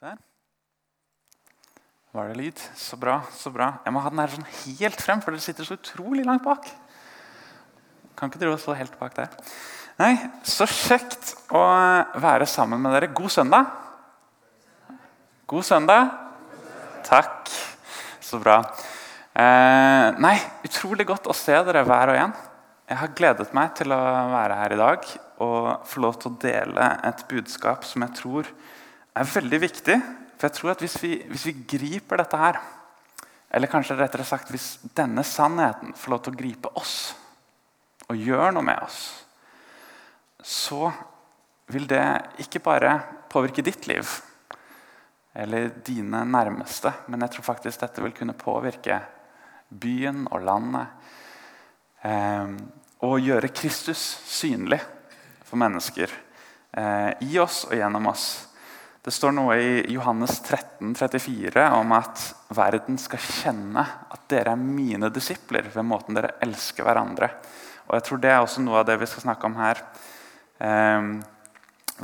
Der. Var det lyd? Så bra. så bra. Jeg må ha den her sånn helt frem, for dere sitter så utrolig langt bak. Kan ikke dere stå helt bak der? Nei, Så kjekt å være sammen med dere. God søndag. God søndag. Takk. Så bra. Eh, nei, utrolig godt å se dere hver og en. Jeg har gledet meg til å være her i dag og få lov til å dele et budskap som jeg tror er veldig viktig. For jeg tror at hvis vi, hvis vi griper dette her, eller kanskje rettere sagt hvis denne sannheten får lov til å gripe oss og gjøre noe med oss, så vil det ikke bare påvirke ditt liv eller dine nærmeste, men jeg tror faktisk dette vil kunne påvirke byen og landet. Eh, og gjøre Kristus synlig for mennesker eh, i oss og gjennom oss. Det står noe i Johannes 13, 34 om at verden skal kjenne at dere er mine disipler ved måten dere elsker hverandre. Og jeg tror Det er også noe av det vi skal snakke om her. Eh,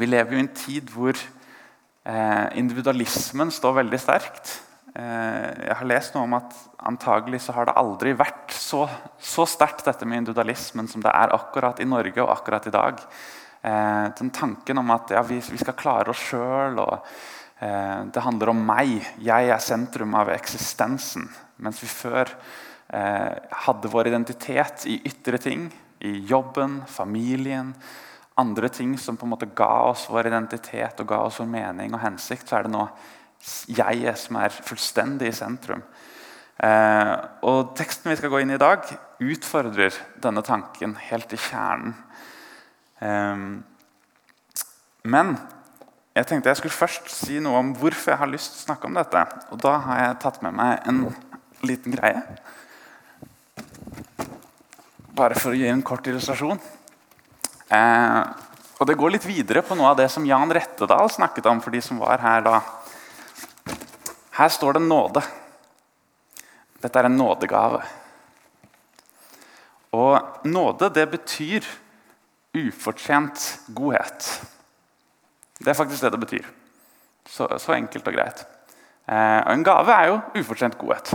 vi lever jo i en tid hvor eh, individualismen står veldig sterkt. Eh, jeg har lest noe om at antagelig så har det aldri vært så, så sterkt dette med individualismen som det er akkurat i Norge og akkurat i dag. Eh, den tanken om at ja, vi, vi, skal klare oss sjøl. Eh, det handler om meg. Jeg er sentrum av eksistensen. Mens vi før eh, hadde vår identitet i ytre ting. I jobben, familien, andre ting som på en måte ga oss vår identitet og ga oss vår mening og hensikt, så er det nå jeget som er fullstendig i sentrum. Eh, og Teksten vi skal gå inn i i dag, utfordrer denne tanken helt i kjernen. Ehm, men jeg tenkte jeg skulle først si noe om hvorfor jeg har lyst til å snakke om dette. Og da har jeg tatt med meg en liten greie. Bare for å gi en kort illustrasjon. Eh, og Det går litt videre på noe av det som Jan Rettedal snakket om for de som var her da. Her står det nåde. Dette er en nådegave. Og nåde, det betyr ufortjent godhet. Det er faktisk det det betyr. Så, så enkelt og greit. Eh, og en gave er jo ufortjent godhet.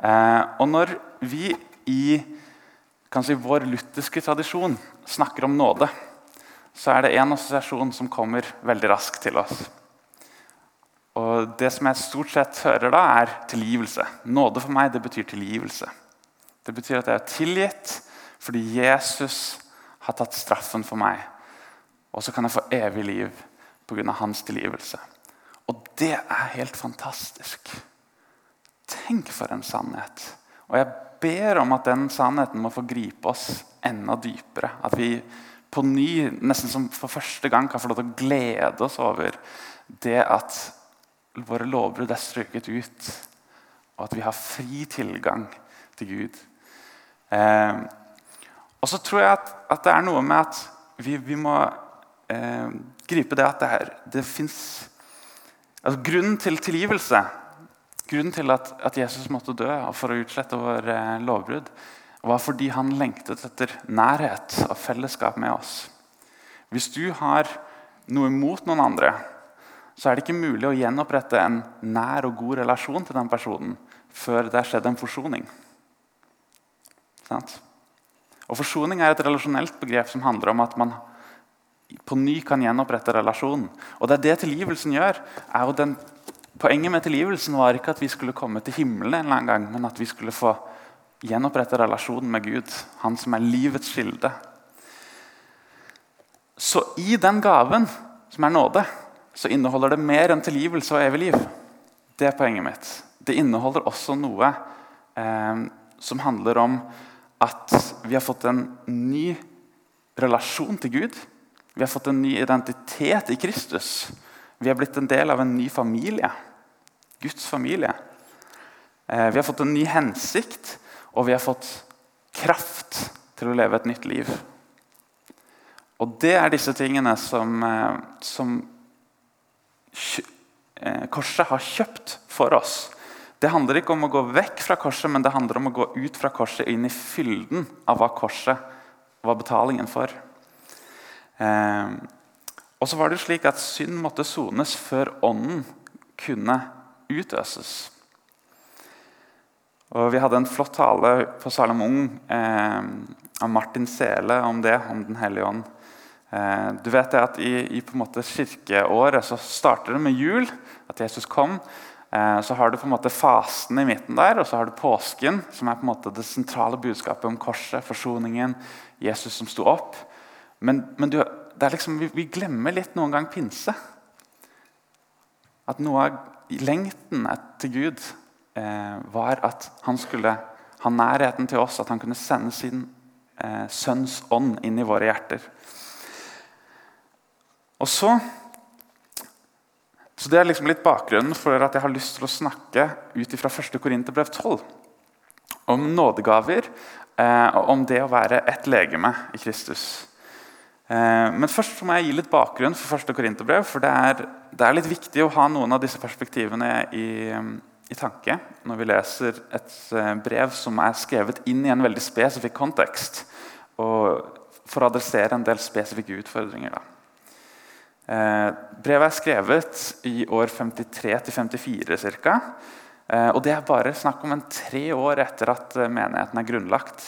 Eh, og når vi i si, vår lutherske tradisjon snakker om nåde, så er det én assosiasjon som kommer veldig raskt til oss. Og Det som jeg stort sett hører da, er tilgivelse. Nåde for meg det betyr tilgivelse. Det betyr at jeg er tilgitt fordi Jesus har tatt straffen for meg. Og så kan jeg få evig liv pga. hans tilgivelse. Og det er helt fantastisk. Tenk for en sannhet. Og jeg ber om at den sannheten må få gripe oss enda dypere. At vi på ny, nesten som for første gang, kan få lov til å glede oss over det at våre lovbrudd er strøket ut, og at vi har fri tilgang til Gud. Eh, og så tror jeg at, at, det er noe med at vi, vi må eh, gripe det at det, er, det fins altså Grunnen til tilgivelse, grunnen til at, at, Jesus måtte dø for å utslette vår eh, lovbrudd, var fordi han lengtet etter nærhet og fellesskap med oss. Hvis du har noe imot noen andre, så er det ikke mulig å gjenopprette en nær og god relasjon til den personen før det har skjedd en forsoning. Sant? Og Forsoning er et relasjonelt begrep som handler om at man på ny kan gjenopprette relasjonen. Og det er det tilgivelsen gjør. den, Poenget med tilgivelsen var ikke at vi skulle komme til himmelen, en eller annen gang, men at vi skulle få gjenopprette relasjonen med Gud, han som er livets kilde. Så i den gaven, som er nåde, så inneholder det mer enn tilgivelse og evig liv. Det er poenget mitt. Det inneholder også noe eh, som handler om at vi har fått en ny relasjon til Gud. Vi har fått en ny identitet i Kristus. Vi har blitt en del av en ny familie. Guds familie. Eh, vi har fått en ny hensikt, og vi har fått kraft til å leve et nytt liv. Og det er disse tingene som, eh, som eh, korset har kjøpt for oss. Det handler ikke om å gå vekk fra korset, men det handler om å gå ut fra korset inn i fylden av hva korset var betalingen for. Eh, Og så var det slik at synd måtte sones før ånden kunne utøses. Og Vi hadde en flott tale på Salem Ung eh, av Martin Sele om det, om Den hellige ånd. Eh, du vet det at I, i kirkeåret så starter det med jul, at Jesus kom. Eh, så har du på en måte fasen i midten der, og så har du påsken, som er på en måte det sentrale budskapet om korset, forsoningen, Jesus som sto opp. Men, men du, liksom, vi, vi, glemmer litt noen gang pinse. At noe av lengten til Gud eh, var at han skulle ha nærheten til oss, at han kunne sende sin eh, sønns ånd inn i våre hjerter. Og så, så Det er liksom litt bakgrunnen for at jeg har lyst til å snakke ut fra 1. Korinterbrev 12. Om nådegaver eh, og om det å være ett legeme i Kristus. Eh, men først må jeg gi litt bakgrunn for 1. Korinterbrev. For det er, det er, litt viktig å ha noen av disse perspektivene i, i, tanke når vi leser et eh, brev som er skrevet inn i en veldig spesifikk kontekst. Og for å adressere en del spesifikke utfordringer. Eh, brevet er skrevet i år 53-54 ca. Eh, og det er bare snakk om en tre år etter at eh, menigheten er grunnlagt.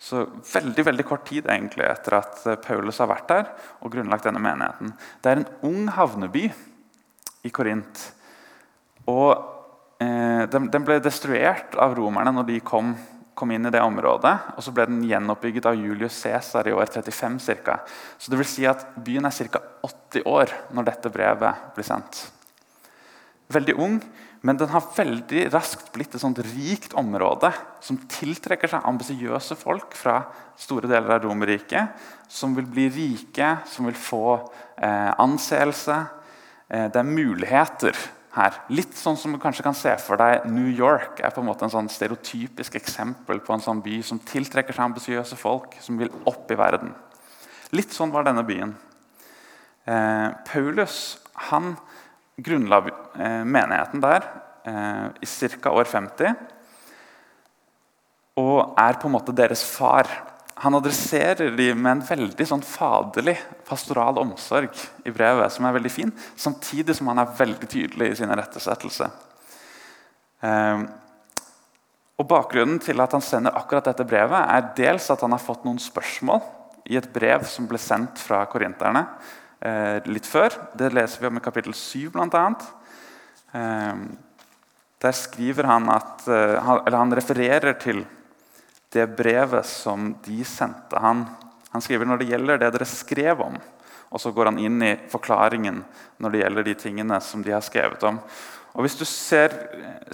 Så veldig veldig kort tid egentlig etter at eh, Paulus har vært der og grunnlagt denne menigheten. Det er en ung havneby i Korint. Og eh, den, den, ble destruert av romerne når de kom, kom, inn i det området. Og så ble den gjenoppbygget av Julius Cæsar i år 35 ca. Så det vil si at byen er ca. 80 år når dette brevet blir sendt. Veldig ung. Men den har veldig raskt blitt et sånt rikt område som tiltrekker seg ambisiøse folk fra store deler av Romerriket, som vil bli rike, som vil få eh, anseelse. Eh, det er muligheter her. Litt sånn som du kanskje kan se for deg New York er på en måte en sånn stereotypisk eksempel på en sånn by som tiltrekker seg ambisiøse folk som vil opp i verden. Litt sånn var denne byen. Eh, Paulus han grunnla eh, menigheten der eh, i ca. år 50. Og er på en måte deres far. Han adresserer dem med en veldig sånn faderlig pastoral omsorg i brevet, som er veldig fin, samtidig som han er veldig tydelig i sin rettesettelse. Eh, og Bakgrunnen til at han sender akkurat dette brevet, er dels at han har fått noen spørsmål i et brev som ble sendt fra korinterne eh, litt før. Det leser vi om i kapittel 7 bl.a. Eh, der skriver han at eh, Eller han refererer til det brevet som de sendte han. Han skriver når det gjelder det dere skrev om. Og så går han inn i forklaringen når det gjelder de tingene som de har skrevet om. Og Hvis du ser,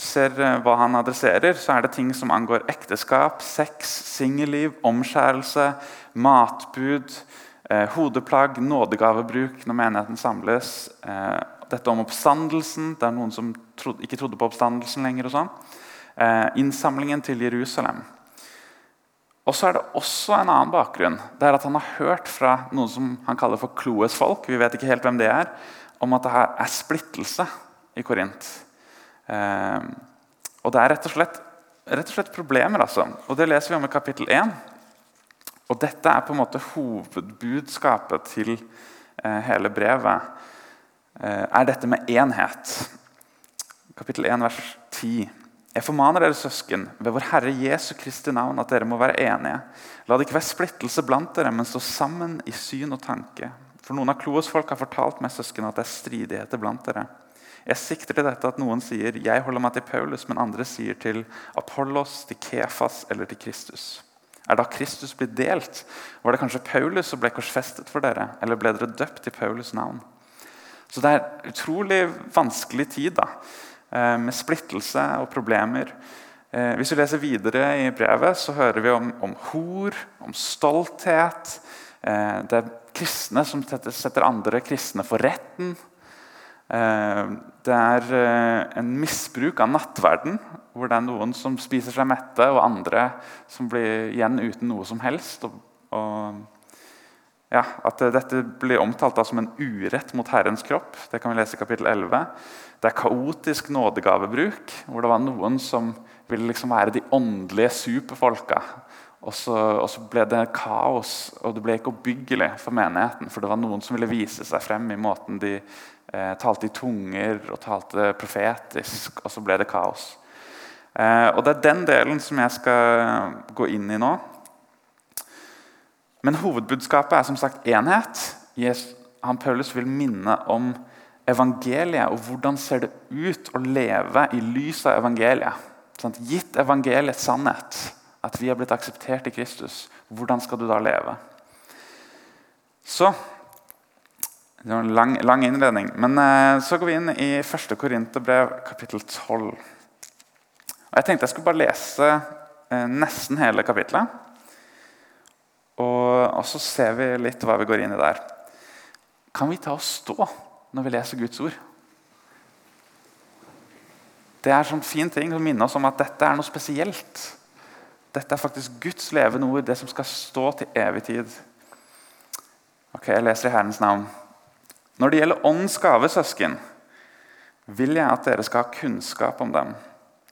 ser eh, hva han adresserer, så er det ting som angår ekteskap, sex, singelliv, omskjærelse, matbud, Eh, hodeplagg, nådegavebruk når menigheten samles. Eh, dette om oppstandelsen. Det er noen som trodde, ikke trodde på oppstandelsen lenger. og sånn. Eh, innsamlingen til Jerusalem. Og så er det også en annen bakgrunn. Det er at Han har hørt fra noen som han kaller for Kloes folk, vi vet ikke helt hvem det er, om at det her er splittelse i Korint. Eh, og det er rett og, slett, rett og slett problemer. altså. Og Det leser vi om i kapittel 1. Og Dette er på en måte hovedbudskapet til eh, hele brevet. Eh, er dette med enhet. Kapittel 1, vers 10. Jeg formaner dere søsken ved vår Herre Jesu Kristi navn at dere må være enige. La det ikke være splittelse blant dere, men stå sammen i syn og tanke. For noen av Kloes folk har fortalt meg søsken, at det er stridigheter blant dere. Jeg sikter til dette at noen sier 'jeg holder meg til Paulus', men andre sier til Apollos, til Kefas eller til Kristus. Er da Kristus blitt delt? Var det kanskje Paulus som ble korsfestet for dere? Eller ble dere døpt i Paulus' navn? Så det er utrolig vanskelig tid da, med splittelse og problemer. Eh, hvis vi leser videre i brevet, så hører vi om, om hor, om stolthet. Eh, det er kristne som setter andre kristne for retten. Det er en misbruk av nattverden hvor det er noen som spiser seg mette, og andre som blir igjen uten noe som helst. Og, og ja, at Dette blir omtalt som en urett mot Herrens kropp. Det kan vi lese i kapittel 11. Det er kaotisk nådegavebruk, hvor det var noen som ville liksom være de åndelige superfolka. Og så, og så, ble det kaos, og det ble ikke oppbyggelig for menigheten. For det var noen som ville vise seg frem i måten de eh, talte i tunger og talte profetisk. Og så ble det kaos. Eh, og Det er den delen som jeg skal gå inn i nå. Men hovedbudskapet er som sagt enhet. Han Paulus vil minne om evangeliet og hvordan ser det ut å leve i lys av evangeliet. Sånn, gitt evangeliets sannhet, at vi har blitt akseptert i Kristus, hvordan skal du da leve? Så Det var en lang, lang innledning. Men eh, så går vi inn i 1. Korinterbrev, kapittel 12. Og jeg tenkte jeg skulle bare lese eh, nesten hele kapittelet. Og, så ser vi litt hva vi går inn i der. Kan vi ta og stå når vi leser Guds ord? Det er sånn fin ting å minne oss om at dette er noe spesielt. Dette er faktisk Guds levende ord, det som skal stå til evig tid. Ok, Jeg leser i Herrens navn. Når det gjelder åndens gave, søsken, vil jeg at dere skal ha kunnskap om dem.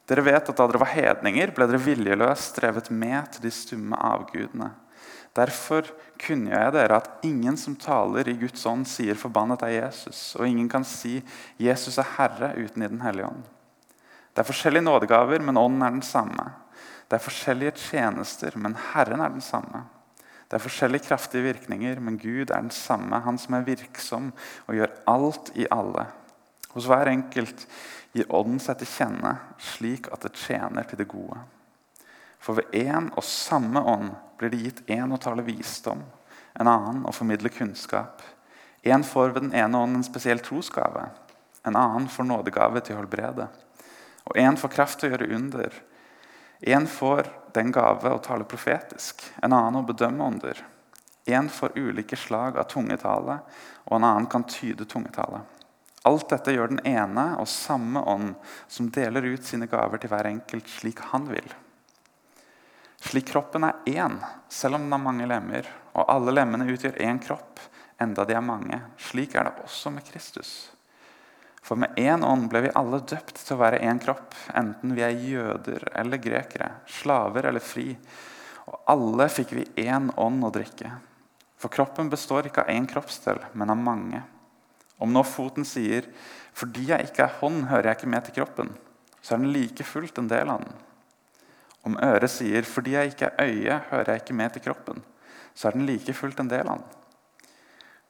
Dere vet at da dere var hedninger, ble dere viljeløst drevet med til de stumme avgudene. Derfor kunngjør jeg dere at ingen som taler i Guds ånd, sier 'forbannet er Jesus', og ingen kan si 'Jesus er Herre' uten i Den hellige ånd. Det er forskjellige nådegaver, men ånden er den samme. Det er forskjellige tjenester, men Herren er den samme. Det er forskjellige kraftige virkninger, men Gud er den samme, Han som er virksom og gjør alt i alle. Hos hver enkelt gir Ånden seg til kjenne, slik at det tjener til det gode. For ved én og samme ånd blir det gitt én å tale visdom, en annen å formidle kunnskap. Én får ved den ene ånden en spesiell trosgave, en annen får nådegave til å helbrede. Og én får kraft til å gjøre under. Én får den gave å tale profetisk, en annen å bedømme under. Én får ulike slag av tungetale, og en annen kan tyde tungetale. Alt dette gjør den ene og samme ånd, som deler ut sine gaver til hver enkelt slik han vil. Slik kroppen er én, selv om den har mange lemmer, og alle lemmene utgjør én kropp, enda de er mange. Slik er det også med Kristus. For med én ånd ble vi alle døpt til å være én kropp, enten vi er jøder eller grekere, slaver eller fri. Og alle fikk vi én ånd å drikke. For kroppen består ikke av én kroppsdel, men av mange. Om nå foten sier 'fordi jeg ikke er hånd, hører jeg ikke med til kroppen', så er den like fullt en del av den. Om øret sier 'fordi jeg ikke er øye, hører jeg ikke med til kroppen', så er den like fullt en del av den.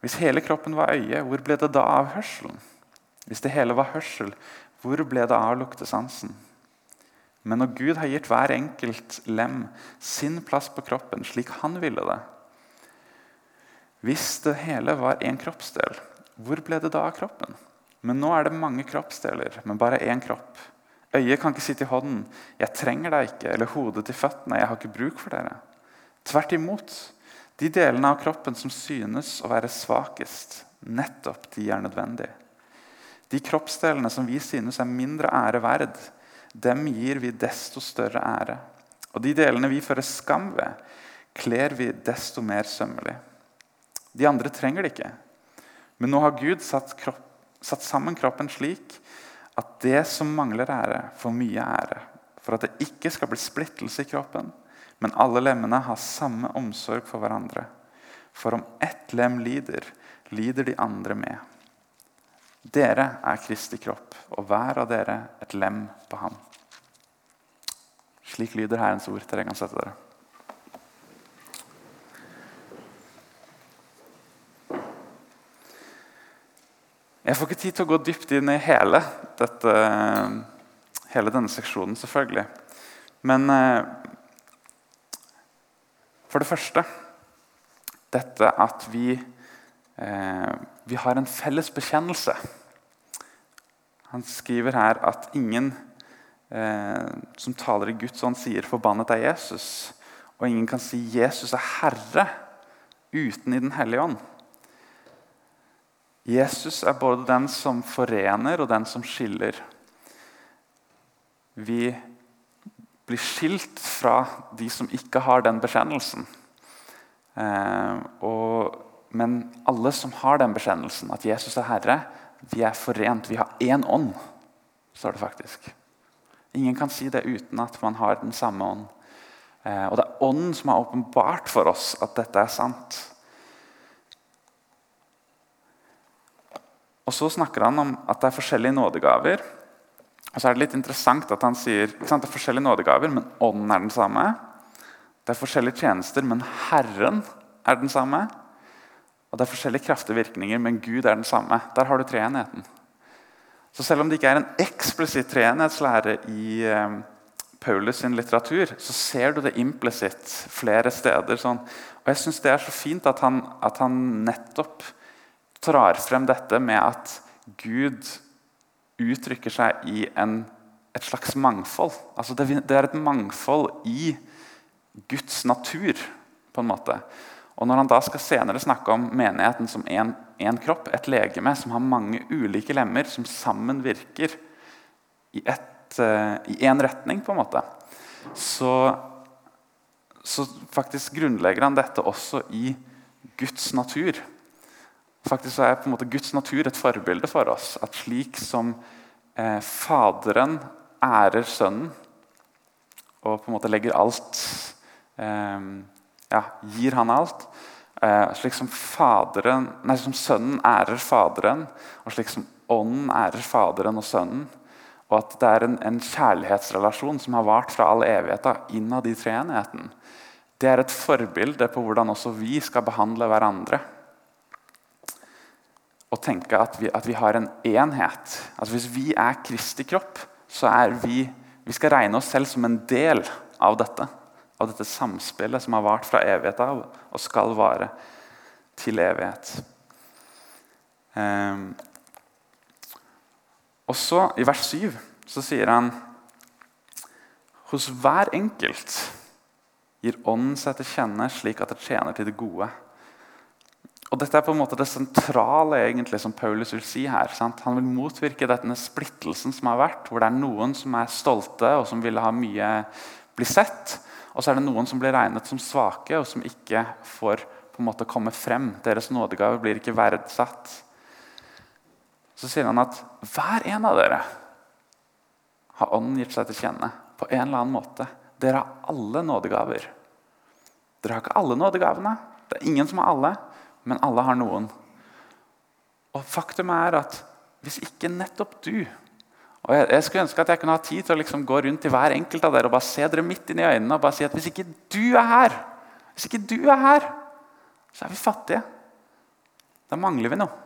Hvis hele kroppen var øye, hvor ble det da av hørselen? Hvis det hele var hørsel, hvor ble det av luktesansen? Men når Gud har gitt hver enkelt lem sin plass på kroppen slik han ville det Hvis det hele var én kroppsdel, hvor ble det da av kroppen? Men nå er det mange kroppsdeler, men bare én kropp. Øyet kan ikke sitte i hånden. 'Jeg trenger deg ikke.' Eller hodet til føttene. 'Jeg har ikke bruk for dere.' Tvert imot. De delene av kroppen som synes å være svakest, nettopp de er nødvendige. De kroppsdelene som vi synes er mindre ære verd, dem gir vi desto større ære. Og de delene vi fører skam ved, kler vi desto mer sømmelig. De andre trenger det ikke. Men nå har Gud satt, kropp, satt sammen kroppen slik at det som mangler ære, får mye ære. For at det ikke skal bli splittelse i kroppen, men alle lemmene har samme omsorg for hverandre. For om ett lem lider, lider de andre med. Dere er Kristi kropp, og hver av dere et lem på ham. Slik lyder Herrens ord. Dere kan sette dere. Jeg får ikke tid til å gå dypt inn i hele, dette, hele denne seksjonen, selvfølgelig. Men eh, for det første dette at vi Eh, vi har en felles bekjennelse. Han skriver her at ingen eh, som taler i Guds ånd, sier 'forbannet er Jesus'. Og ingen kan si 'Jesus er Herre' uten i Den hellige ånd. Jesus er både den som forener, og den som skiller. Vi blir skilt fra de som ikke har den bekjennelsen. Eh, og men alle som har den bekjennelsen, at Jesus er Herre, vi er forent. Vi har én ånd, står det faktisk. Ingen kan si det uten at man har den samme ånd. Eh, og det er Ånden som har åpenbart for oss at dette er sant. Og Så snakker han om at det er forskjellige nådegaver. Og så er Det litt interessant at han sier ikke sant, det er forskjellige nådegaver, men ånden er den samme. Det er forskjellige tjenester, men Herren er den samme. Og det er forskjellige kraftige men Gud er den samme. Der har du treenigheten. Så selv om det ikke er en eksplisitt treenighetslære i eh, Paulus sin litteratur, så ser du det implisitt flere steder. Sånn. Og jeg syns det er så fint at han, at han nettopp drar frem dette med at Gud uttrykker seg i en, et slags mangfold. Altså det, det, er et mangfold i Guds natur, på en måte. Og Når han da skal senere snakke om menigheten som én kropp, et legeme som har mange ulike lemmer som sammen virker i én uh, retning, på en måte, så, så faktisk grunnlegger han dette også i Guds natur. Faktisk er på en måte Guds natur et forbilde for oss. At slik som eh, Faderen ærer Sønnen og på en måte legger alt eh, ja, Gir han alt. Eh, slik som, faderen, nei, som Sønnen ærer Faderen, og slik som Ånden ærer Faderen og Sønnen. Og at det er en, en kjærlighetsrelasjon som har vart fra all evighet innad i treenigheten. Det er et forbilde på hvordan også vi skal behandle hverandre og tenke at vi, at vi, har en enhet. Altså Hvis vi er Kristi kropp, så er vi Vi skal regne oss selv som en del av dette. Av dette samspillet som har vart fra evighet av og skal vare til evighet. Um, og så, I vers 7 så sier han Hos hver enkelt gir Ånden seg til kjenne slik at det tjener til det gode. Og Dette er på en måte det sentrale egentlig som Paulus vil si her. Sant? Han vil motvirke denne splittelsen som har vært, hvor det er noen som er stolte og som vil ha mye bli sett. Og så er det noen som blir regnet som svake og som ikke får på en måte komme frem. Deres nådegave blir ikke verdsatt. Så sier han at hver en av dere har Ånden gitt seg til kjenne på en eller annen måte. Dere har alle nådegaver. Dere har ikke alle nådegavene. Det er ingen som har alle men alle har noen. Og Faktum er at hvis ikke nettopp du og jeg, jeg skulle ønske at jeg kunne ha tid til å liksom gå rundt til hver enkelt av dere og bare se dere midt inn i øynene og bare si at hvis ikke du er her, hvis ikke du er her, så er vi fattige. Da mangler vi noe.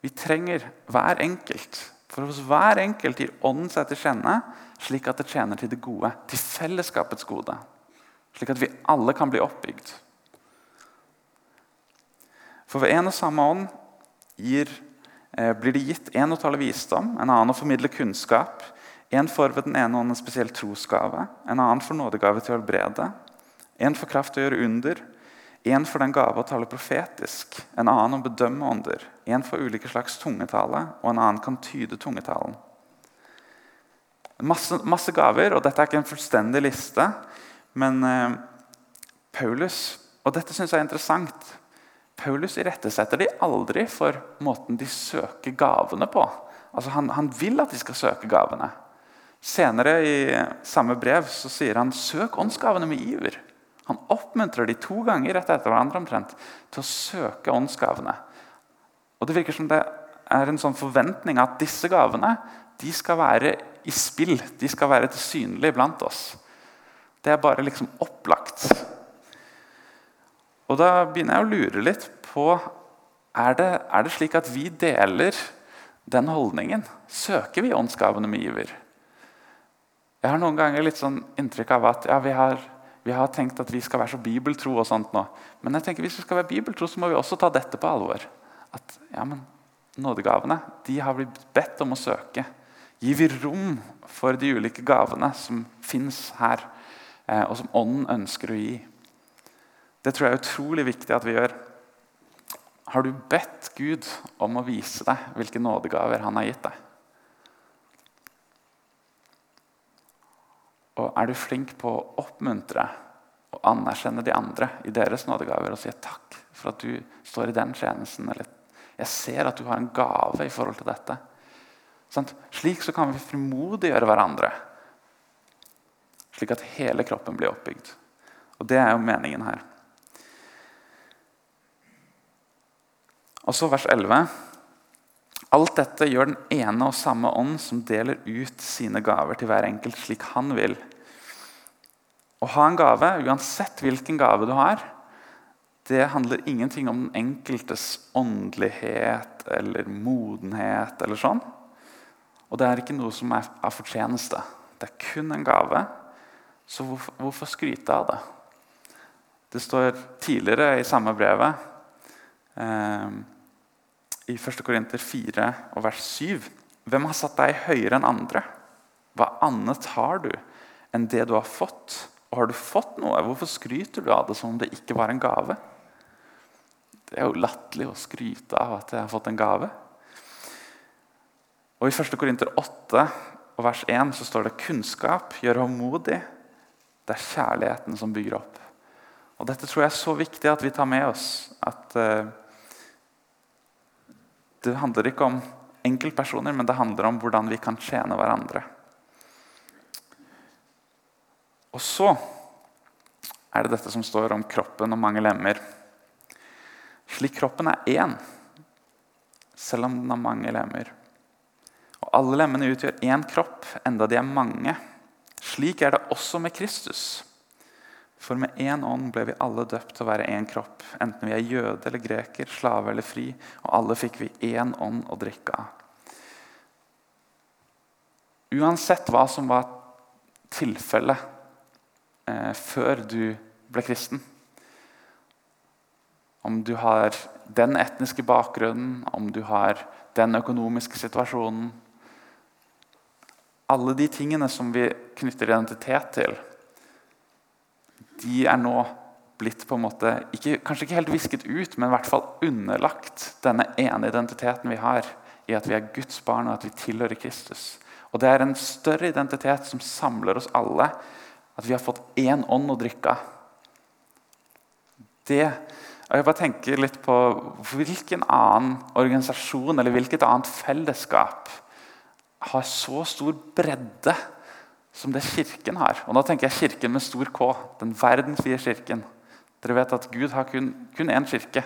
Vi trenger hver enkelt. For hos hver enkelt gir Ånden seg til kjenne, slik at det tjener til det gode, til fellesskapets gode. Slik at vi alle kan bli oppbygd. For ved en og samme ånd gir, eh, blir det gitt en å tale visdom, en annen å formidle kunnskap, en for ved den ene ånd en spesiell trosgave, en annen for nådegave til å helbrede, en for kraft til å gjøre under, en for den gave å tale profetisk, en annen å bedømme ånder, en for ulike slags tungetale, og en annen kan tyde tungetalen. Masse, masse gaver, og dette er ikke en fullstendig liste, men eh, Paulus Og dette syns jeg er interessant. Paulus irettesetter de aldri for måten de søker gavene på. Altså han, han, vil at de skal søke gavene. Senere i samme brev så sier han søk åndsgavene med iver. Han oppmuntrer de to ganger etter, etter hverandre omtrent til å søke åndsgavene. Og Det virker som det er en sånn forventning at disse gavene de skal være i spill. De skal være til synlig blant oss. Det er bare liksom opplagt. Og Da begynner jeg å lure litt på er det, er det slik at vi deler den holdningen. Søker vi åndsgavene med iver? Jeg har noen ganger litt sånn inntrykk av at ja, vi, har, vi, har, tenkt at vi skal være så bibeltro. og sånt nå. Men jeg tenker hvis vi skal være bibeltro, så må vi også ta dette på alvor. At ja, men Nådegavene de har blitt bedt om å søke. Gir vi rom for de ulike gavene som fins her, eh, og som Ånden ønsker å gi? Det tror jeg er utrolig viktig at vi gjør. Har du bedt Gud om å vise deg hvilke nådegaver han har gitt deg? Og er du flink på å oppmuntre og anerkjenne de andre i deres nådegaver og si takk for at du står i den tjenesten? Eller jeg ser at du har en gave i forhold til dette. Sånn? Slik så kan vi frimodiggjøre hverandre. slik at hele kroppen blir oppbygd. Og Det er jo meningen her. Og så vers 11. Alt dette gjør den ene og samme ånd, som deler ut sine gaver til hver enkelt slik han vil. Å ha en gave, uansett hvilken gave du har, det handler ingenting om den enkeltes åndelighet eller modenhet. eller sånn. Og det er ikke noe som er av fortjeneste. Det er kun en gave. Så hvorfor, hvorfor skryte av det? Det står tidligere i samme brevet, eh, i 1. Korinter 4 og vers 7.: Hvem har satt deg høyere enn andre? Hva annet har du enn det du har fått? Og har du fått noe, hvorfor skryter du av det som om det ikke var en gave? Det er jo latterlig å skryte av at jeg har fått en gave. Og I 1. Korinter 8 og vers 1 så står det kunnskap gjør håndmodig. Det er kjærligheten som bygger opp. Og Dette tror jeg er så viktig at vi tar med oss. At uh, Det handler ikke om enkeltpersoner, men det handler om hvordan vi kan tjene hverandre. Og så er det dette som står om kroppen og mange lemmer. Slik kroppen er én, selv om den har mange lemmer. Og Alle lemmene utgjør én kropp, enda de er mange. Slik er det også med Kristus. For med én ånd ble vi alle døpt til å være én kropp, enten vi er jøde eller greker, slave eller fri, og alle fikk vi én ånd å drikke av. Uansett hva som var tilfellet eh, før du ble kristen, om du har den etniske bakgrunnen, om du har den økonomiske situasjonen Alle de tingene som vi knytter identitet til, de er nå blitt på en måte, ikke, kanskje ikke helt visket ut, men i hvert fall underlagt denne ene identiteten vi har i at vi er Guds barn og at vi tilhører Kristus. Og Det er en større identitet som samler oss alle. At vi har fått én ånd å drikke av. Det og jeg bare tenker litt på Hvilken annen organisasjon eller hvilket annet fellesskap har så stor bredde som det Kirken har? Og Nå tenker jeg Kirken med stor K. Den verdensvide kirken. Dere vet at Gud har kun, kun én kirke.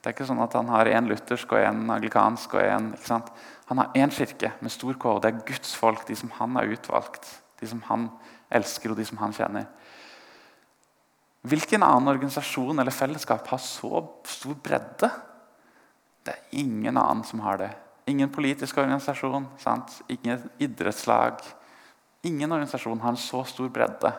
Det er ikke sånn at Han har én luthersk og én anglikansk. og en, Han har én kirke med stor K, og det er Guds folk, de som han har utvalgt. De som han elsker, og de som han kjenner. Hvilken annen organisasjon eller fellesskap har så stor bredde? Det er ingen annen som har det. Ingen politisk organisasjon, sant? ingen idrettslag. Ingen organisasjon har en så stor bredde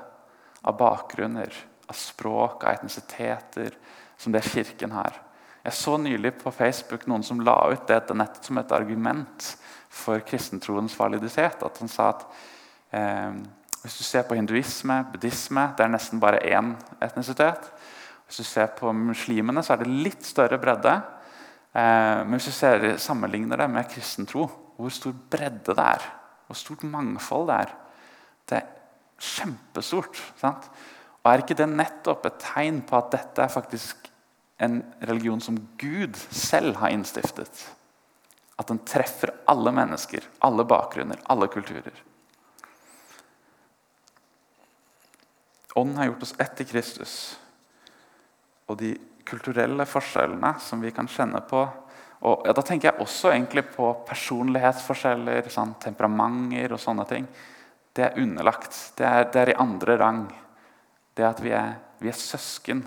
av bakgrunner, av språk, av etnisiteter som det Kirken har. Jeg så nylig på Facebook noen som la ut det nettet som et argument for kristentroens validitet. At han sa at eh, hvis du ser på hinduisme, buddhisme, det er nesten bare én etnisitet. Hvis du ser på muslimene, så er det litt større bredde. Eh, men hvis du ser, sammenligner det med kristentro, hvor stor bredde det er, hvor stort mangfold det er Det er kjempestort. Sant? Og Er ikke det nettopp et tegn på at dette er faktisk en religion som Gud selv har innstiftet? At den treffer alle mennesker, alle bakgrunner, alle kulturer. Ånden har gjort oss ett i Kristus. Og de kulturelle forskjellene som vi kan kjenne på og ja, Da tenker jeg også egentlig på personlighetsforskjeller, sånn, temperamenter og sånne ting. Det er underlagt. Det er, det er i andre rang. Det at vi er, vi er søsken,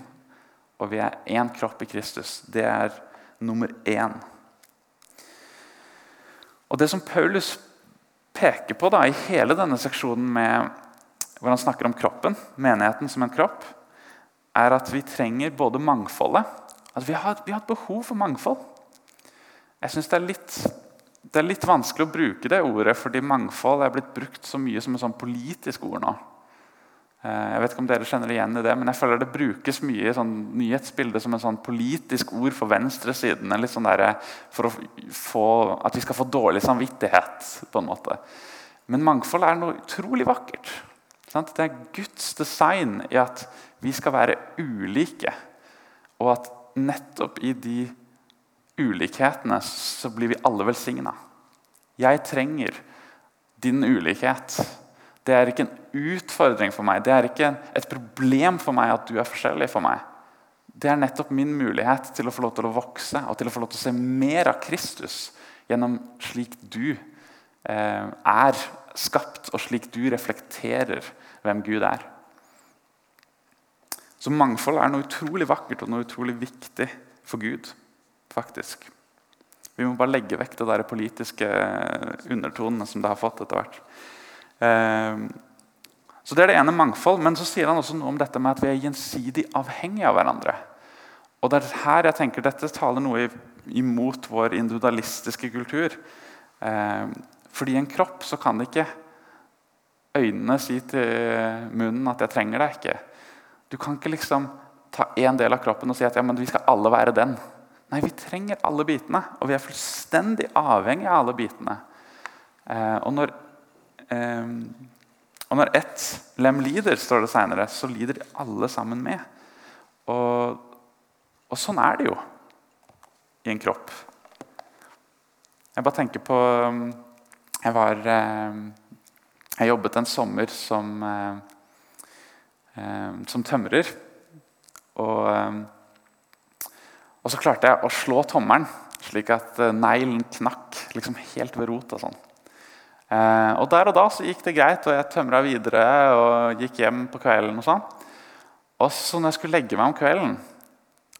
og vi er én kropp i Kristus, det er nummer én. Og Det som Paulus peker på da, i hele denne seksjonen med hvor han snakker om kroppen, menigheten som en kropp, er at vi trenger både mangfoldet At vi, har, vi har et behov for mangfold. Jeg synes det er, litt, det er litt vanskelig å bruke det ordet, fordi mangfold er blitt brukt så mye som et sånn politisk ord nå. Eh, jeg vet ikke om dere kjenner igjen i det, men jeg føler det brukes mye i sånn nyhetsbildet som en sånn politisk ord for venstresiden. Litt sånn der, for få, at vi skal få dårlig samvittighet. på en måte. Men mangfold er noe utrolig vakkert. Det er Guds design i at vi skal være ulike. Og at nettopp i de ulikhetene så blir vi alle velsigna. Jeg trenger din ulikhet. Det er ikke en utfordring for meg. Det er ikke et problem for meg at du er forskjellig for meg. Det er nettopp min mulighet til å få lov til å vokse og til å få lov til å se mer av Kristus gjennom slik du eh, er skapt, og slik du reflekterer hvem Gud er. Så mangfold er noe utrolig vakkert og noe utrolig viktig for Gud. Faktisk. Vi må bare legge vekk det der politiske undertonene som det har fått etter hvert. Ehm, så Det er det ene mangfold. Men så sier han også noe om dette med at vi er gjensidig avhengige av hverandre. Og det er her jeg tenker Dette taler noe imot vår individualistiske kultur. Ehm, fordi en kropp så kan ikke øynene si til munnen at 'jeg trenger deg ikke'. Du kan ikke liksom ta én del av kroppen og si at ja, men vi skal alle være den. Nei, vi trenger alle bitene, og vi er fullstendig avhengig av alle bitene. Eh, og når eh, og når ett lem lider, står det senere, så lider de alle sammen med. Og, og, sånn er det jo i en kropp. Jeg bare tenker på Jeg var eh, Jeg jobbet en sommer som, som tømrer. Og, og så klarte jeg å slå tommelen slik at eh, neglen knakk liksom helt ved rota. Sånn. Eh, og Der og da så gikk det greit, og jeg tømra videre og gikk hjem på kvelden. Og sånn. Og så når jeg skulle legge meg om kvelden,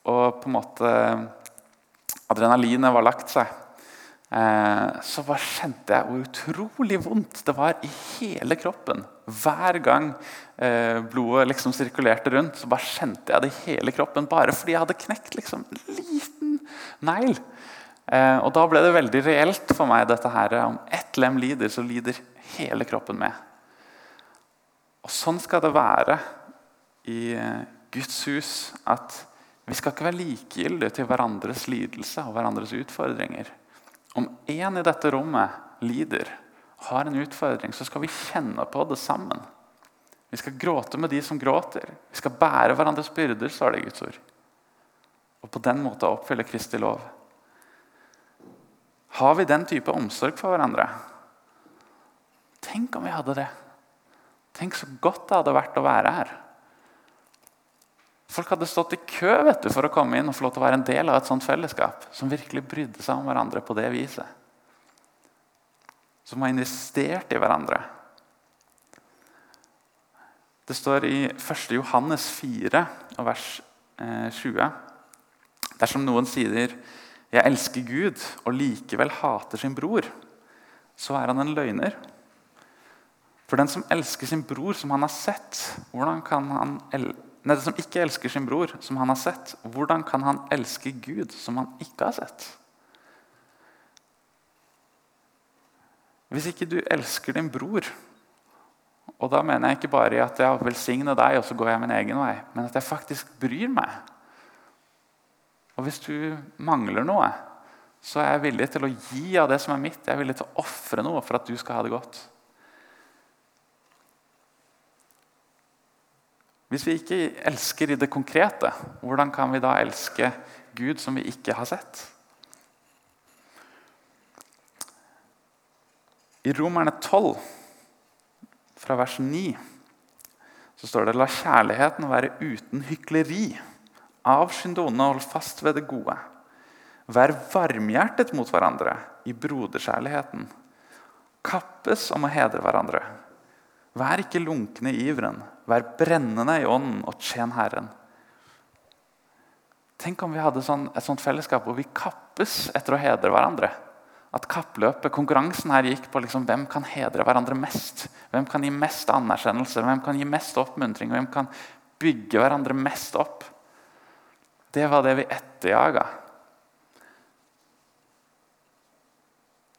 og på en måte adrenalinet var lagt seg, så bare kjente jeg hvor utrolig vondt det var i hele kroppen. Hver gang eh, blodet liksom sirkulerte rundt, så bare kjente jeg det i hele kroppen. Bare fordi jeg hadde knekt liksom, en liten negl. Eh, og Da ble det veldig reelt for meg dette her, om ett lem lider, så lider hele kroppen med. Og Sånn skal det være i eh, Guds hus. At vi skal ikke være likegyldige til hverandres lidelse og hverandres utfordringer. Om én i dette rommet lider, har en utfordring, så skal vi kjenne på det sammen. Vi skal gråte med de som gråter. Vi skal bære hverandres byrder, står det i Guds ord. Og på den måten oppfylle Kristi lov. Har vi den type omsorg for hverandre? Tenk om vi hadde det. Tenk så godt det hadde vært å være her. Folk hadde stått i kø vet du, for å komme inn og få lov til å være en del av et sånt fellesskap som virkelig brydde seg om hverandre på det viset. Som har investert i hverandre. Det står i 1. Johannes 4, vers 20. Eh, Dersom noen sier jeg elsker Gud og likevel hater sin bror, så er han en løgner. For den som elsker sin bror som han har sett, hvordan kan han den som ikke elsker sin bror som han har sett, hvordan kan han elske Gud som han ikke har sett? Hvis ikke du elsker din bror Og da mener jeg ikke bare at jeg velsigner deg, og så går jeg min egen vei, men at jeg faktisk bryr meg og hvis du mangler noe, så er jeg villig til å gi av det som er mitt. Jeg er villig til å ofre noe for at du skal ha det godt. Hvis vi ikke elsker i det konkrete, hvordan kan vi da elske Gud som vi ikke har sett? I Romerne 12, fra vers 9, så står det La kjærligheten være uten hykleri. Avskynd det og hold fast ved det gode. Vær varmhjertet mot hverandre i broderkjærligheten. Kappes om å hedre hverandre. Vær ikke lunkne i iveren. Vær brennende i ånden og tjen Herren. Tenk om vi hadde sånn, et sånt fellesskap hvor vi kappes etter å hedre hverandre. At kappløpet, konkurransen her gikk på liksom, hvem kan hedre hverandre mest. Hvem kan gi mest anerkjennelse, hvem kan gi mest oppmuntring, hvem kan bygge hverandre mest opp. Det var det vi etterjaga.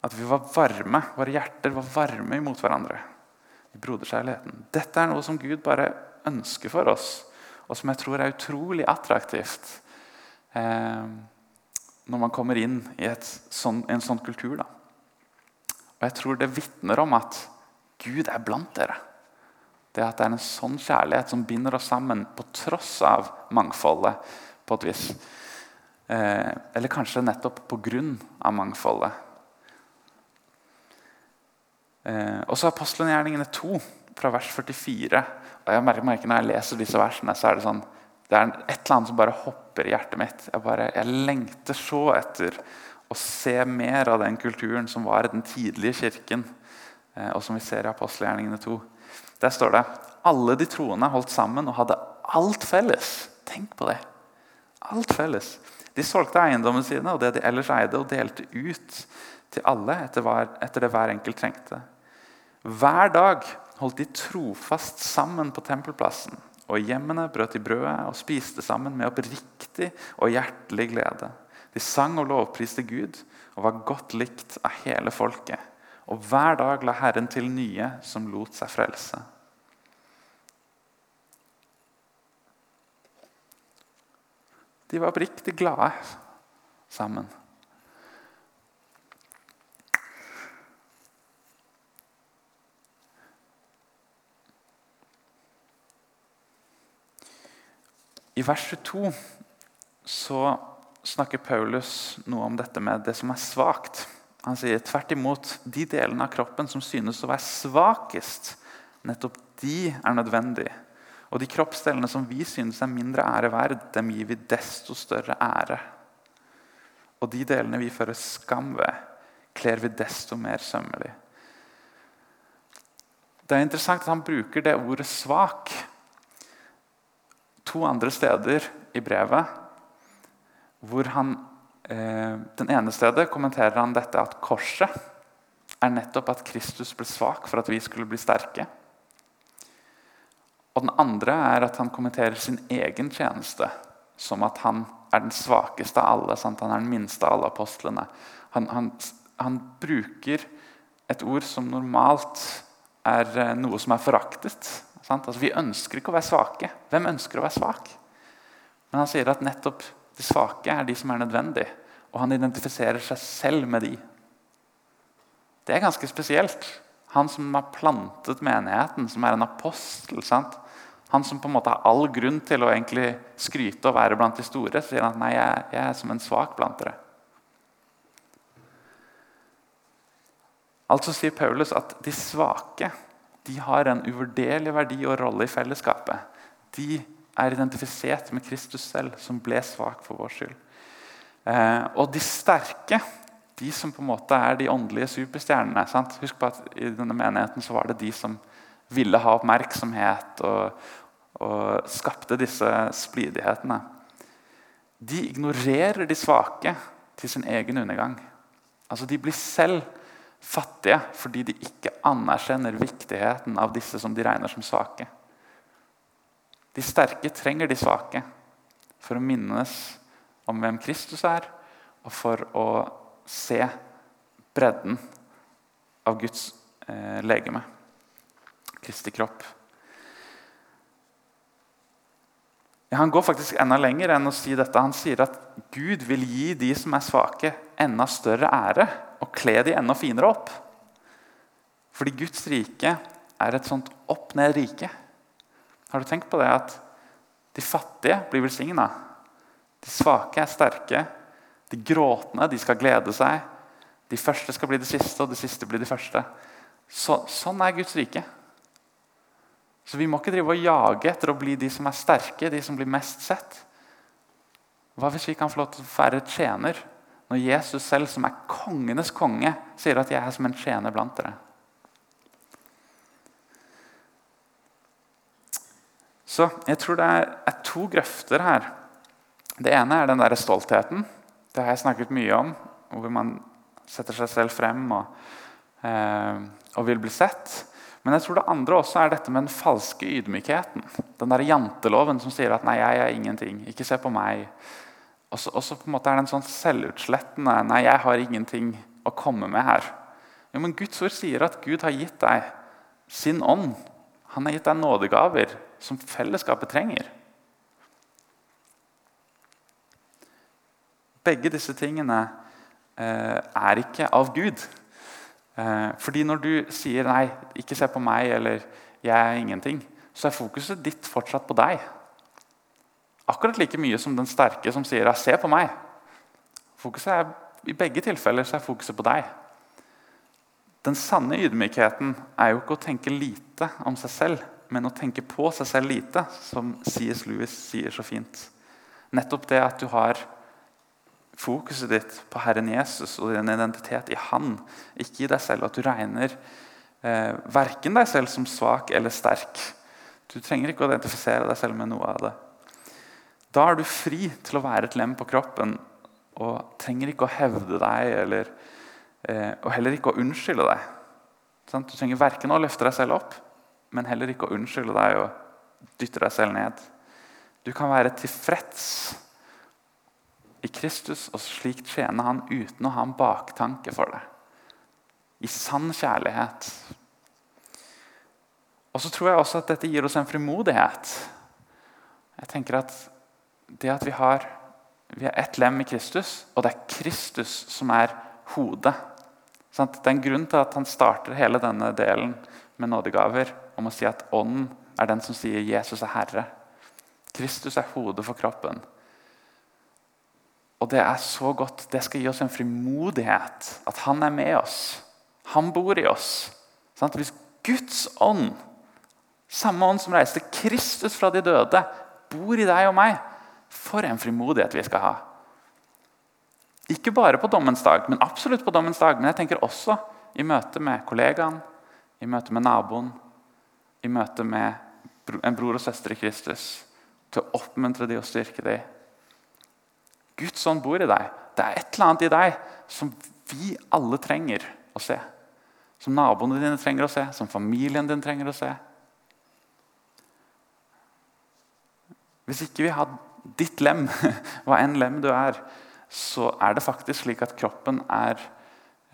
At vi var varme, våre hjerter var varme imot hverandre. I broderkjærligheten. Dette er noe som Gud bare ønsker for oss, og som jeg tror er utrolig attraktivt eh, når man kommer inn i sånn, en sånn kultur. Da. Og Jeg tror det vitner om at Gud er blant dere. Det at det er en sånn kjærlighet som binder oss sammen på tross av mangfoldet på et vis. Eh, eller kanskje nettopp pga. mangfoldet. Eh, også apostelgjerningene 2, fra vers 44. og jeg merker, merker Når jeg leser disse versene, så er det sånn, det er et eller annet som bare hopper i hjertet mitt. Jeg, bare, jeg lengter så etter å se mer av den kulturen som var i den tidlige kirken, eh, og som vi ser i apostelgjerningene 2. Der står det alle de troende holdt sammen og hadde alt felles. Tenk på det. Alt felles. De solgte eiendommene sine og det de ellers eide, og delte ut til alle etter, hver, etter det hver enkelt trengte. Hver dag holdt de trofast sammen på tempelplassen, og hjemmene brøt de brødet og spiste sammen med oppriktig og hjertelig glede. De sang og lovpriste Gud og var godt likt av hele folket. Og hver dag la Herren til nye som lot seg frelse. De var oppriktig glade sammen. I vers 22 så snakker Paulus noe om dette med det som er svakt. Han sier tvert imot de delene av kroppen som synes å være svakest, nettopp de er nødvendige. Og de kroppsdelene som vi synes er mindre ære verd, dem gir vi desto større ære. Og de delene vi fører skam ved, kler vi desto mer sømmelig. Det er interessant at han bruker det ordet 'svak' to andre steder i brevet. Hvor han, eh, den ene stedet kommenterer han dette at korset er nettopp at Kristus ble svak for at vi skulle bli sterke. Og den andre er at han kommenterer sin egen tjeneste som at han er den svakeste av alle. Sant? Han er den minste av alle apostlene. Han, han, han, bruker et ord som normalt er eh, noe som er foraktet. Altså, vi ønsker ikke å være svake. Hvem ønsker å være svak? Men han sier at nettopp de svake er de som er nødvendige. Og han identifiserer seg selv med de. Det er ganske spesielt. Han som har plantet menigheten, som er en apostel. Sant? Han som på en måte har all grunn til å skryte og være blant de store, sier han at nei, jeg, jeg er som en svak blant dere. Altså sier Paulus at de svake de har en uvurderlig verdi og rolle i fellesskapet. De er identifisert med Kristus selv, som ble svak for vår skyld. Eh, og de sterke, de som på en måte er de åndelige superstjernene sant? Husk på at I denne menigheten så var det de som ville ha oppmerksomhet og, og skapte disse splidighetene. De ignorerer de svake til sin egen undergang. Altså De blir selv fattige fordi de ikke anerkjenner viktigheten av disse som de regner som svake. De sterke trenger de svake for å minnes om hvem Kristus er, og for å se bredden av Guds eh, legeme. Kristi kropp. Ja, han går faktisk enda lenger enn å si dette. Han sier at Gud vil gi de som er svake, enda større ære og kle de enda finere opp. Fordi Guds rike er et sånt opp-ned-rike. Har du tenkt på det at de fattige blir velsigna? De svake er sterke. De gråtende de skal glede seg. De første skal bli de siste, og de siste blir de første. Så, sånn er Guds rike. Så vi må ikke drive og jage etter å bli de som er sterke, de som blir mest sett. Hva hvis vi kan få lov til å være tjener når Jesus selv, som er kongenes konge, sier at 'jeg er som en tjener blant dere'? Så jeg tror det er, to grøfter her. Det ene er den der stoltheten. Det har jeg snakket mye om. Hvor man setter seg selv frem og, eh, og vil bli sett. Men jeg tror det andre også er dette med den falske ydmykheten. Den der janteloven som sier at 'nei, jeg er ingenting'. Ikke se på meg. Og så på en måte er det en sånn selvutslettende 'nei, jeg har ingenting å komme med her'. Jo, men Guds ord sier at Gud har gitt deg sin ånd. Han har gitt deg nådegaver som fellesskapet trenger. Begge disse tingene eh, er ikke av Gud. Eh, fordi når du sier 'nei, ikke se på meg' eller 'jeg er ingenting', så er fokuset ditt fortsatt på deg. Akkurat like mye som den sterke som sier 'se på meg'. Fokuset er, I begge tilfeller så er fokuset på deg. Den sanne ydmykheten er jo ikke å tenke lite om seg selv, men å tenke på seg selv lite, som C.S. Lewis sier så fint. Nettopp det at du har fokuset ditt på Herren Jesus og din identitet i Han, ikke i deg selv. At du regner eh, verken deg selv som svak eller sterk. Du trenger ikke å identifisere deg selv med noe av det. Da er du fri til å være et lem på kroppen og trenger ikke å hevde deg eller Eh, og heller ikke å unnskylde deg. Du trenger verken å løfte deg selv opp, men heller ikke å unnskylde deg og dytte deg selv ned. Du kan være tilfreds i Kristus og slik tjene Han uten å ha en baktanke for det. I sann kjærlighet. Og så tror jeg også at dette gir oss en frimodighet. Jeg tenker at det at vi har vi er ett lem i Kristus, og det er Kristus som er hodet. Det er en grunn til at han starter hele denne delen med nådegaver om å si at ånden er den som sier 'Jesus er Herre'. Kristus er hodet for kroppen. Og det er så godt. Det skal gi oss en frimodighet. At han er med oss. Han bor i oss. Hvis Guds ånd, samme ånd som reiste Kristus fra de døde, bor i deg og meg, for en frimodighet vi skal ha. Ikke bare på dommens dag, men absolutt på dommens dag. Men jeg tenker også i møte med kollegaen, i møte med naboen, i møte med en bror og søster i Kristus. Til å oppmuntre dem og styrke dem. Guds ånd bor i deg. Det er et eller annet i deg som vi alle trenger å se. Som naboene dine trenger å se, som familien din trenger å se. Hvis ikke vi har ditt lem, hva enn lem du er, så er det faktisk slik at kroppen er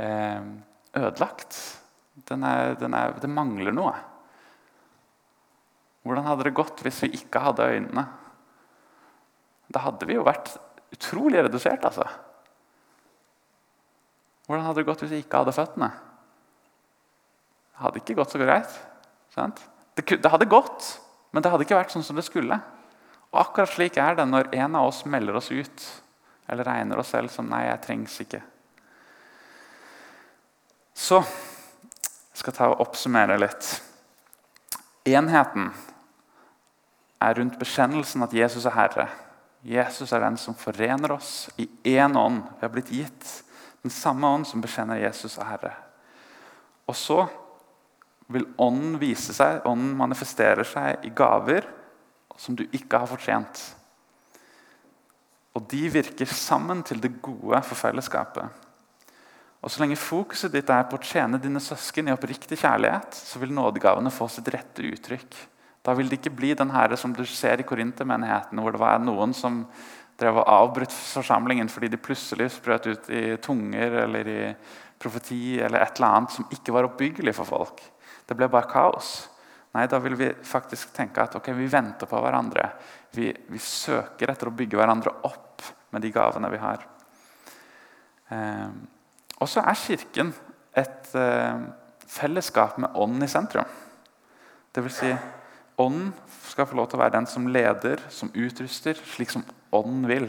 eh, ødelagt. Den er, den er, det mangler noe. Hvordan hadde det gått hvis vi ikke hadde øynene? Da hadde vi jo vært utrolig redusert. altså. Hvordan hadde det gått hvis vi ikke hadde føttene? Det hadde ikke gått så greit. Det, det hadde gått, men det hadde ikke vært sånn som det skulle. Og Akkurat slik er det når en av oss melder oss ut eller regner oss selv som 'nei, jeg trengs ikke'. Så jeg skal ta og oppsummere litt. Enheten er rundt bekjennelsen at Jesus er Herre. Jesus er den som forener oss i én ånd. Vi har blitt gitt den samme ånd som bekjenner Jesus er Herre. Og så vil ånden vise seg, ånden manifesterer seg i gaver som du ikke har fortjent. Og de virker sammen til det gode for fellesskapet. Og Så lenge fokuset ditt er på å tjene dine søsken i oppriktig kjærlighet, så vil nådegavene få sitt rette uttrykk. Da vil det ikke bli den her som du ser i korintermenigheten, hvor det var noen som drev og avbrøt forsamlingen fordi de plutselig sprøt ut i tunger eller i profeti eller et eller annet som ikke var oppbyggelig for folk. Det ble bare kaos. Nei, da vil vi faktisk tenke at okay, vi venter på hverandre. Vi, vi, søker etter å bygge hverandre opp med de gavene vi har. Eh, og så er Kirken et eh, fellesskap med ånden i sentrum. Det vil si, ånden skal få lov til å være den som leder, som utruster, slik som ånden vil.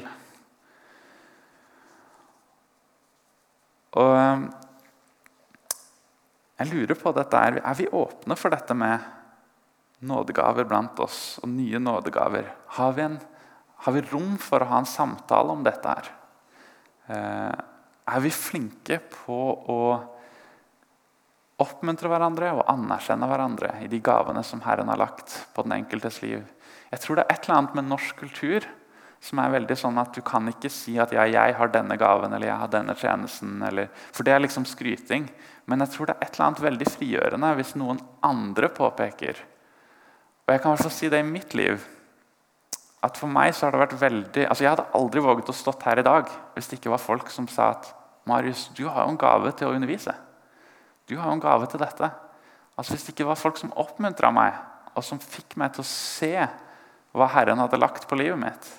Og eh, jeg lurer på dette, er vi åpne for dette med nådegaver blant oss, og nye nådegaver. Har vi, en, har vi rom for å ha en samtale om dette? her? Eh, er vi flinke på å oppmuntre hverandre og anerkjenne hverandre i de gavene som Herren har lagt på den enkeltes liv? Jeg tror det er et eller annet med norsk kultur som er veldig sånn at du kan ikke si at ja, 'jeg har denne gaven' eller 'jeg har denne tjenesten'. Eller, for det er liksom skryting. Men jeg tror det er et eller annet veldig frigjørende hvis noen andre påpeker og jeg kan også si det i mitt liv at for meg så har det vært veldig altså Jeg hadde aldri våget å stått her i dag hvis det ikke var folk som sa at Marius, du har jo en gave til å undervise. Du har jo en gave til dette. Altså Hvis det ikke var folk som oppmuntra meg, og som fikk meg til å se hva Herren hadde lagt på livet mitt,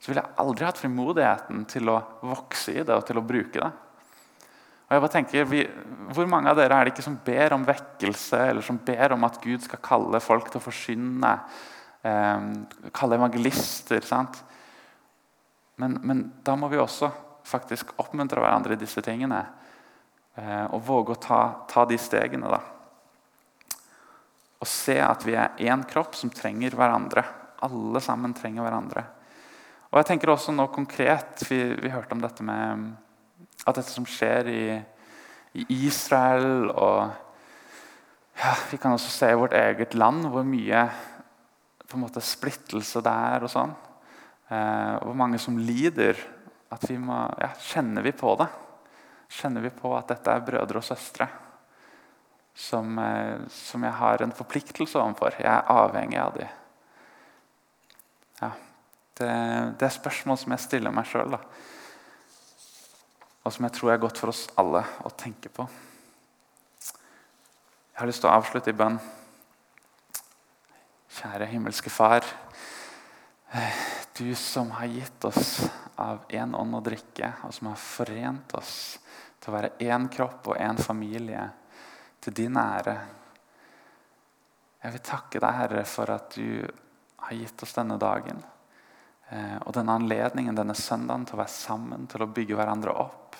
så ville jeg aldri hatt frimodigheten til å vokse i det og til å bruke det. Og jeg bare tenker, vi, Hvor mange av dere er det ikke som ber om vekkelse, eller som ber om at Gud skal kalle folk til å forsyne? Eh, kalle evangelister. sant? Men, men, da må vi også faktisk oppmuntre hverandre i disse tingene. Eh, og våge å ta, ta de stegene. da. Og se at vi er én kropp som trenger hverandre. Alle sammen trenger hverandre. Og jeg tenker også nå konkret, Vi, vi hørte om dette med at dette som skjer i, i Israel og ja, Vi kan også se i vårt eget land hvor mye på en måte splittelse det er. og sånn. Eh, hvor mange som lider. At vi må, ja, kjenner vi på det? Kjenner vi på at dette er brødre og søstre som, eh, som jeg har en forpliktelse overfor? Jeg er avhengig av dem. Ja, det, det, er spørsmål som jeg stiller meg sjøl, og som jeg tror er godt for oss alle å tenke på. Jeg har lyst til å avslutte i bønn. Kjære himmelske Far. Du som har gitt oss av én ånd å drikke, og som har forent oss til å være én kropp og én familie til din ære. Jeg vil takke deg, Herre, for at du har gitt oss denne dagen. Eh, og denne anledningen denne søndagen til å være sammen, til å bygge hverandre opp.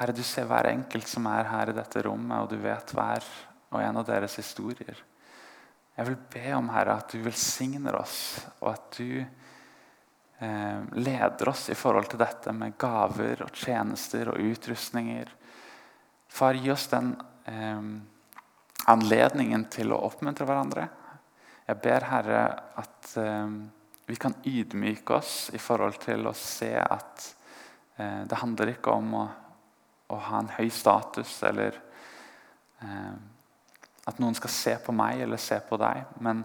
Herre, du ser hver enkelt som er her i dette rommet, og du vet hver og en av deres historier. Jeg vil be om Herre, at du velsigner oss, og at du eh, leder oss i forhold til dette med gaver og tjenester og utrustninger. Far, gi oss den eh, anledningen til å oppmuntre hverandre. Jeg ber Herre at eh, vi kan ydmyke oss i forhold til å se at eh, det handler ikke om å, å, ha en høy status eller eh, at noen skal se på meg eller se på deg. Men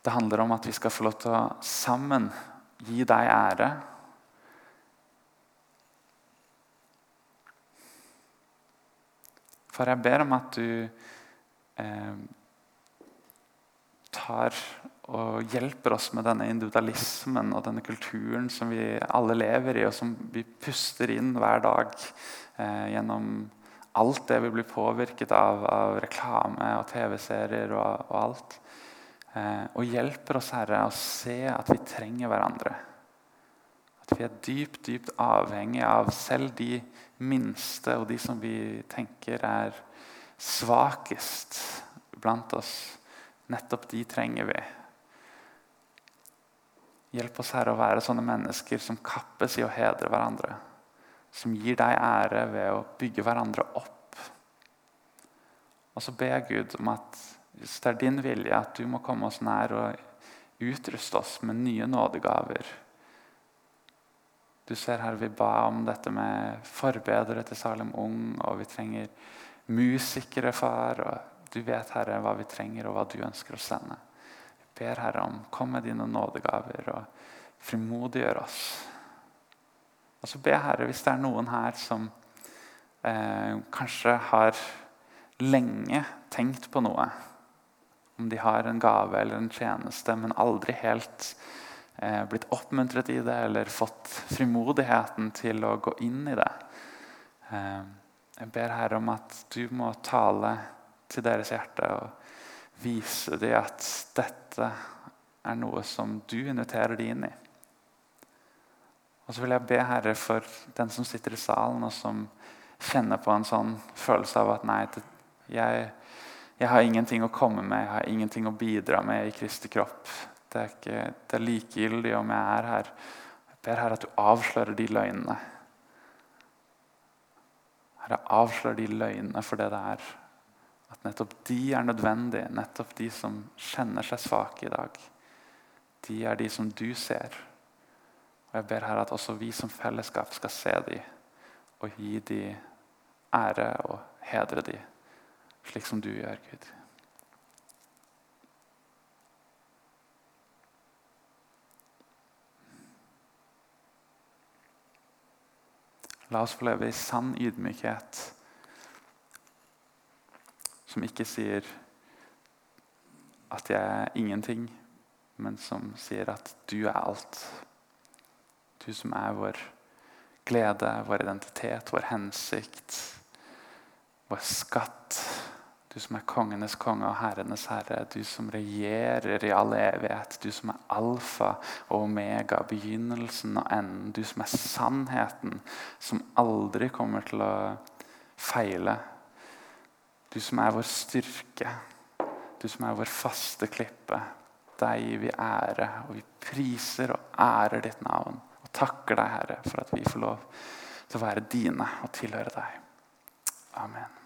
det handler om at vi skal få lov til å sammen gi deg ære. For jeg ber om at du eh, tar og hjelper oss med denne individualismen og denne kulturen som vi alle lever i, og som vi puster inn hver dag eh, gjennom alt det vi blir påvirket av, av reklame og TV-serier og, og, alt. Eh, og hjelper oss, Herre, å se at vi trenger hverandre. At vi er dypt, dypt avhengig av selv de minste og de som vi tenker er svakest blant oss. Nettopp de trenger vi. Hjelp oss, Herre, å være sånne mennesker som kappes i å hedre hverandre som gir deg ære ved å bygge hverandre opp. Og så ber jeg Gud om at hvis det er din vilje, at du må komme oss nær og utruste oss med nye nådegaver. Du ser her Vi ba om dette med forbedere til Salem Ung, og vi trenger musikere, far. og Du vet, Herre, hva vi trenger, og hva du ønsker å sende. Ber Herre om kom med dine nådegaver og frimodiggjør oss. Og så ber Herre, hvis det er noen her som eh, kanskje har lenge tenkt på noe Om de har en gave eller en tjeneste, men aldri helt eh, blitt oppmuntret i det eller fått frimodigheten til å gå inn i det. Eh, jeg ber Herre om at du må tale til deres hjerte og vise de at dette er noe som du inviterer de inn i. Og så vil jeg be Herre for den som sitter i salen og som kjenner på en sånn følelse av at nei, jeg, jeg har ingenting å komme med, jeg har ingenting å bidra med i Kristi kropp. Det er, ikke, det er likegyldig om jeg er her. Jeg ber Herre at du avslører de løgnene. Herre, avslør de løgnene for det det er. At nettopp de er nødvendige. Nettopp de som kjenner seg svake i dag. De er de som du ser. Og Jeg ber her at også vi som fellesskap skal se dem og gi dem ære og hedre dem, slik som du gjør, Gud. La oss få leve i sann ydmykhet, som ikke sier at jeg er ingenting, men som sier at du er alt. Du som er vår glede, vår identitet, vår hensikt, vår skatt. Du som er kongenes konge og herrenes herre. Du som regjerer i all evighet. Du som er alfa og omega, begynnelsen og enden. Du som er sannheten, som aldri kommer til å feile. Du som er vår styrke, du som er vår faste klippe. Deg gir vi ære, og vi priser og ærer ditt navn. Og takker deg, Herre, for at vi får lov til å være dine og tilhøre deg. Amen.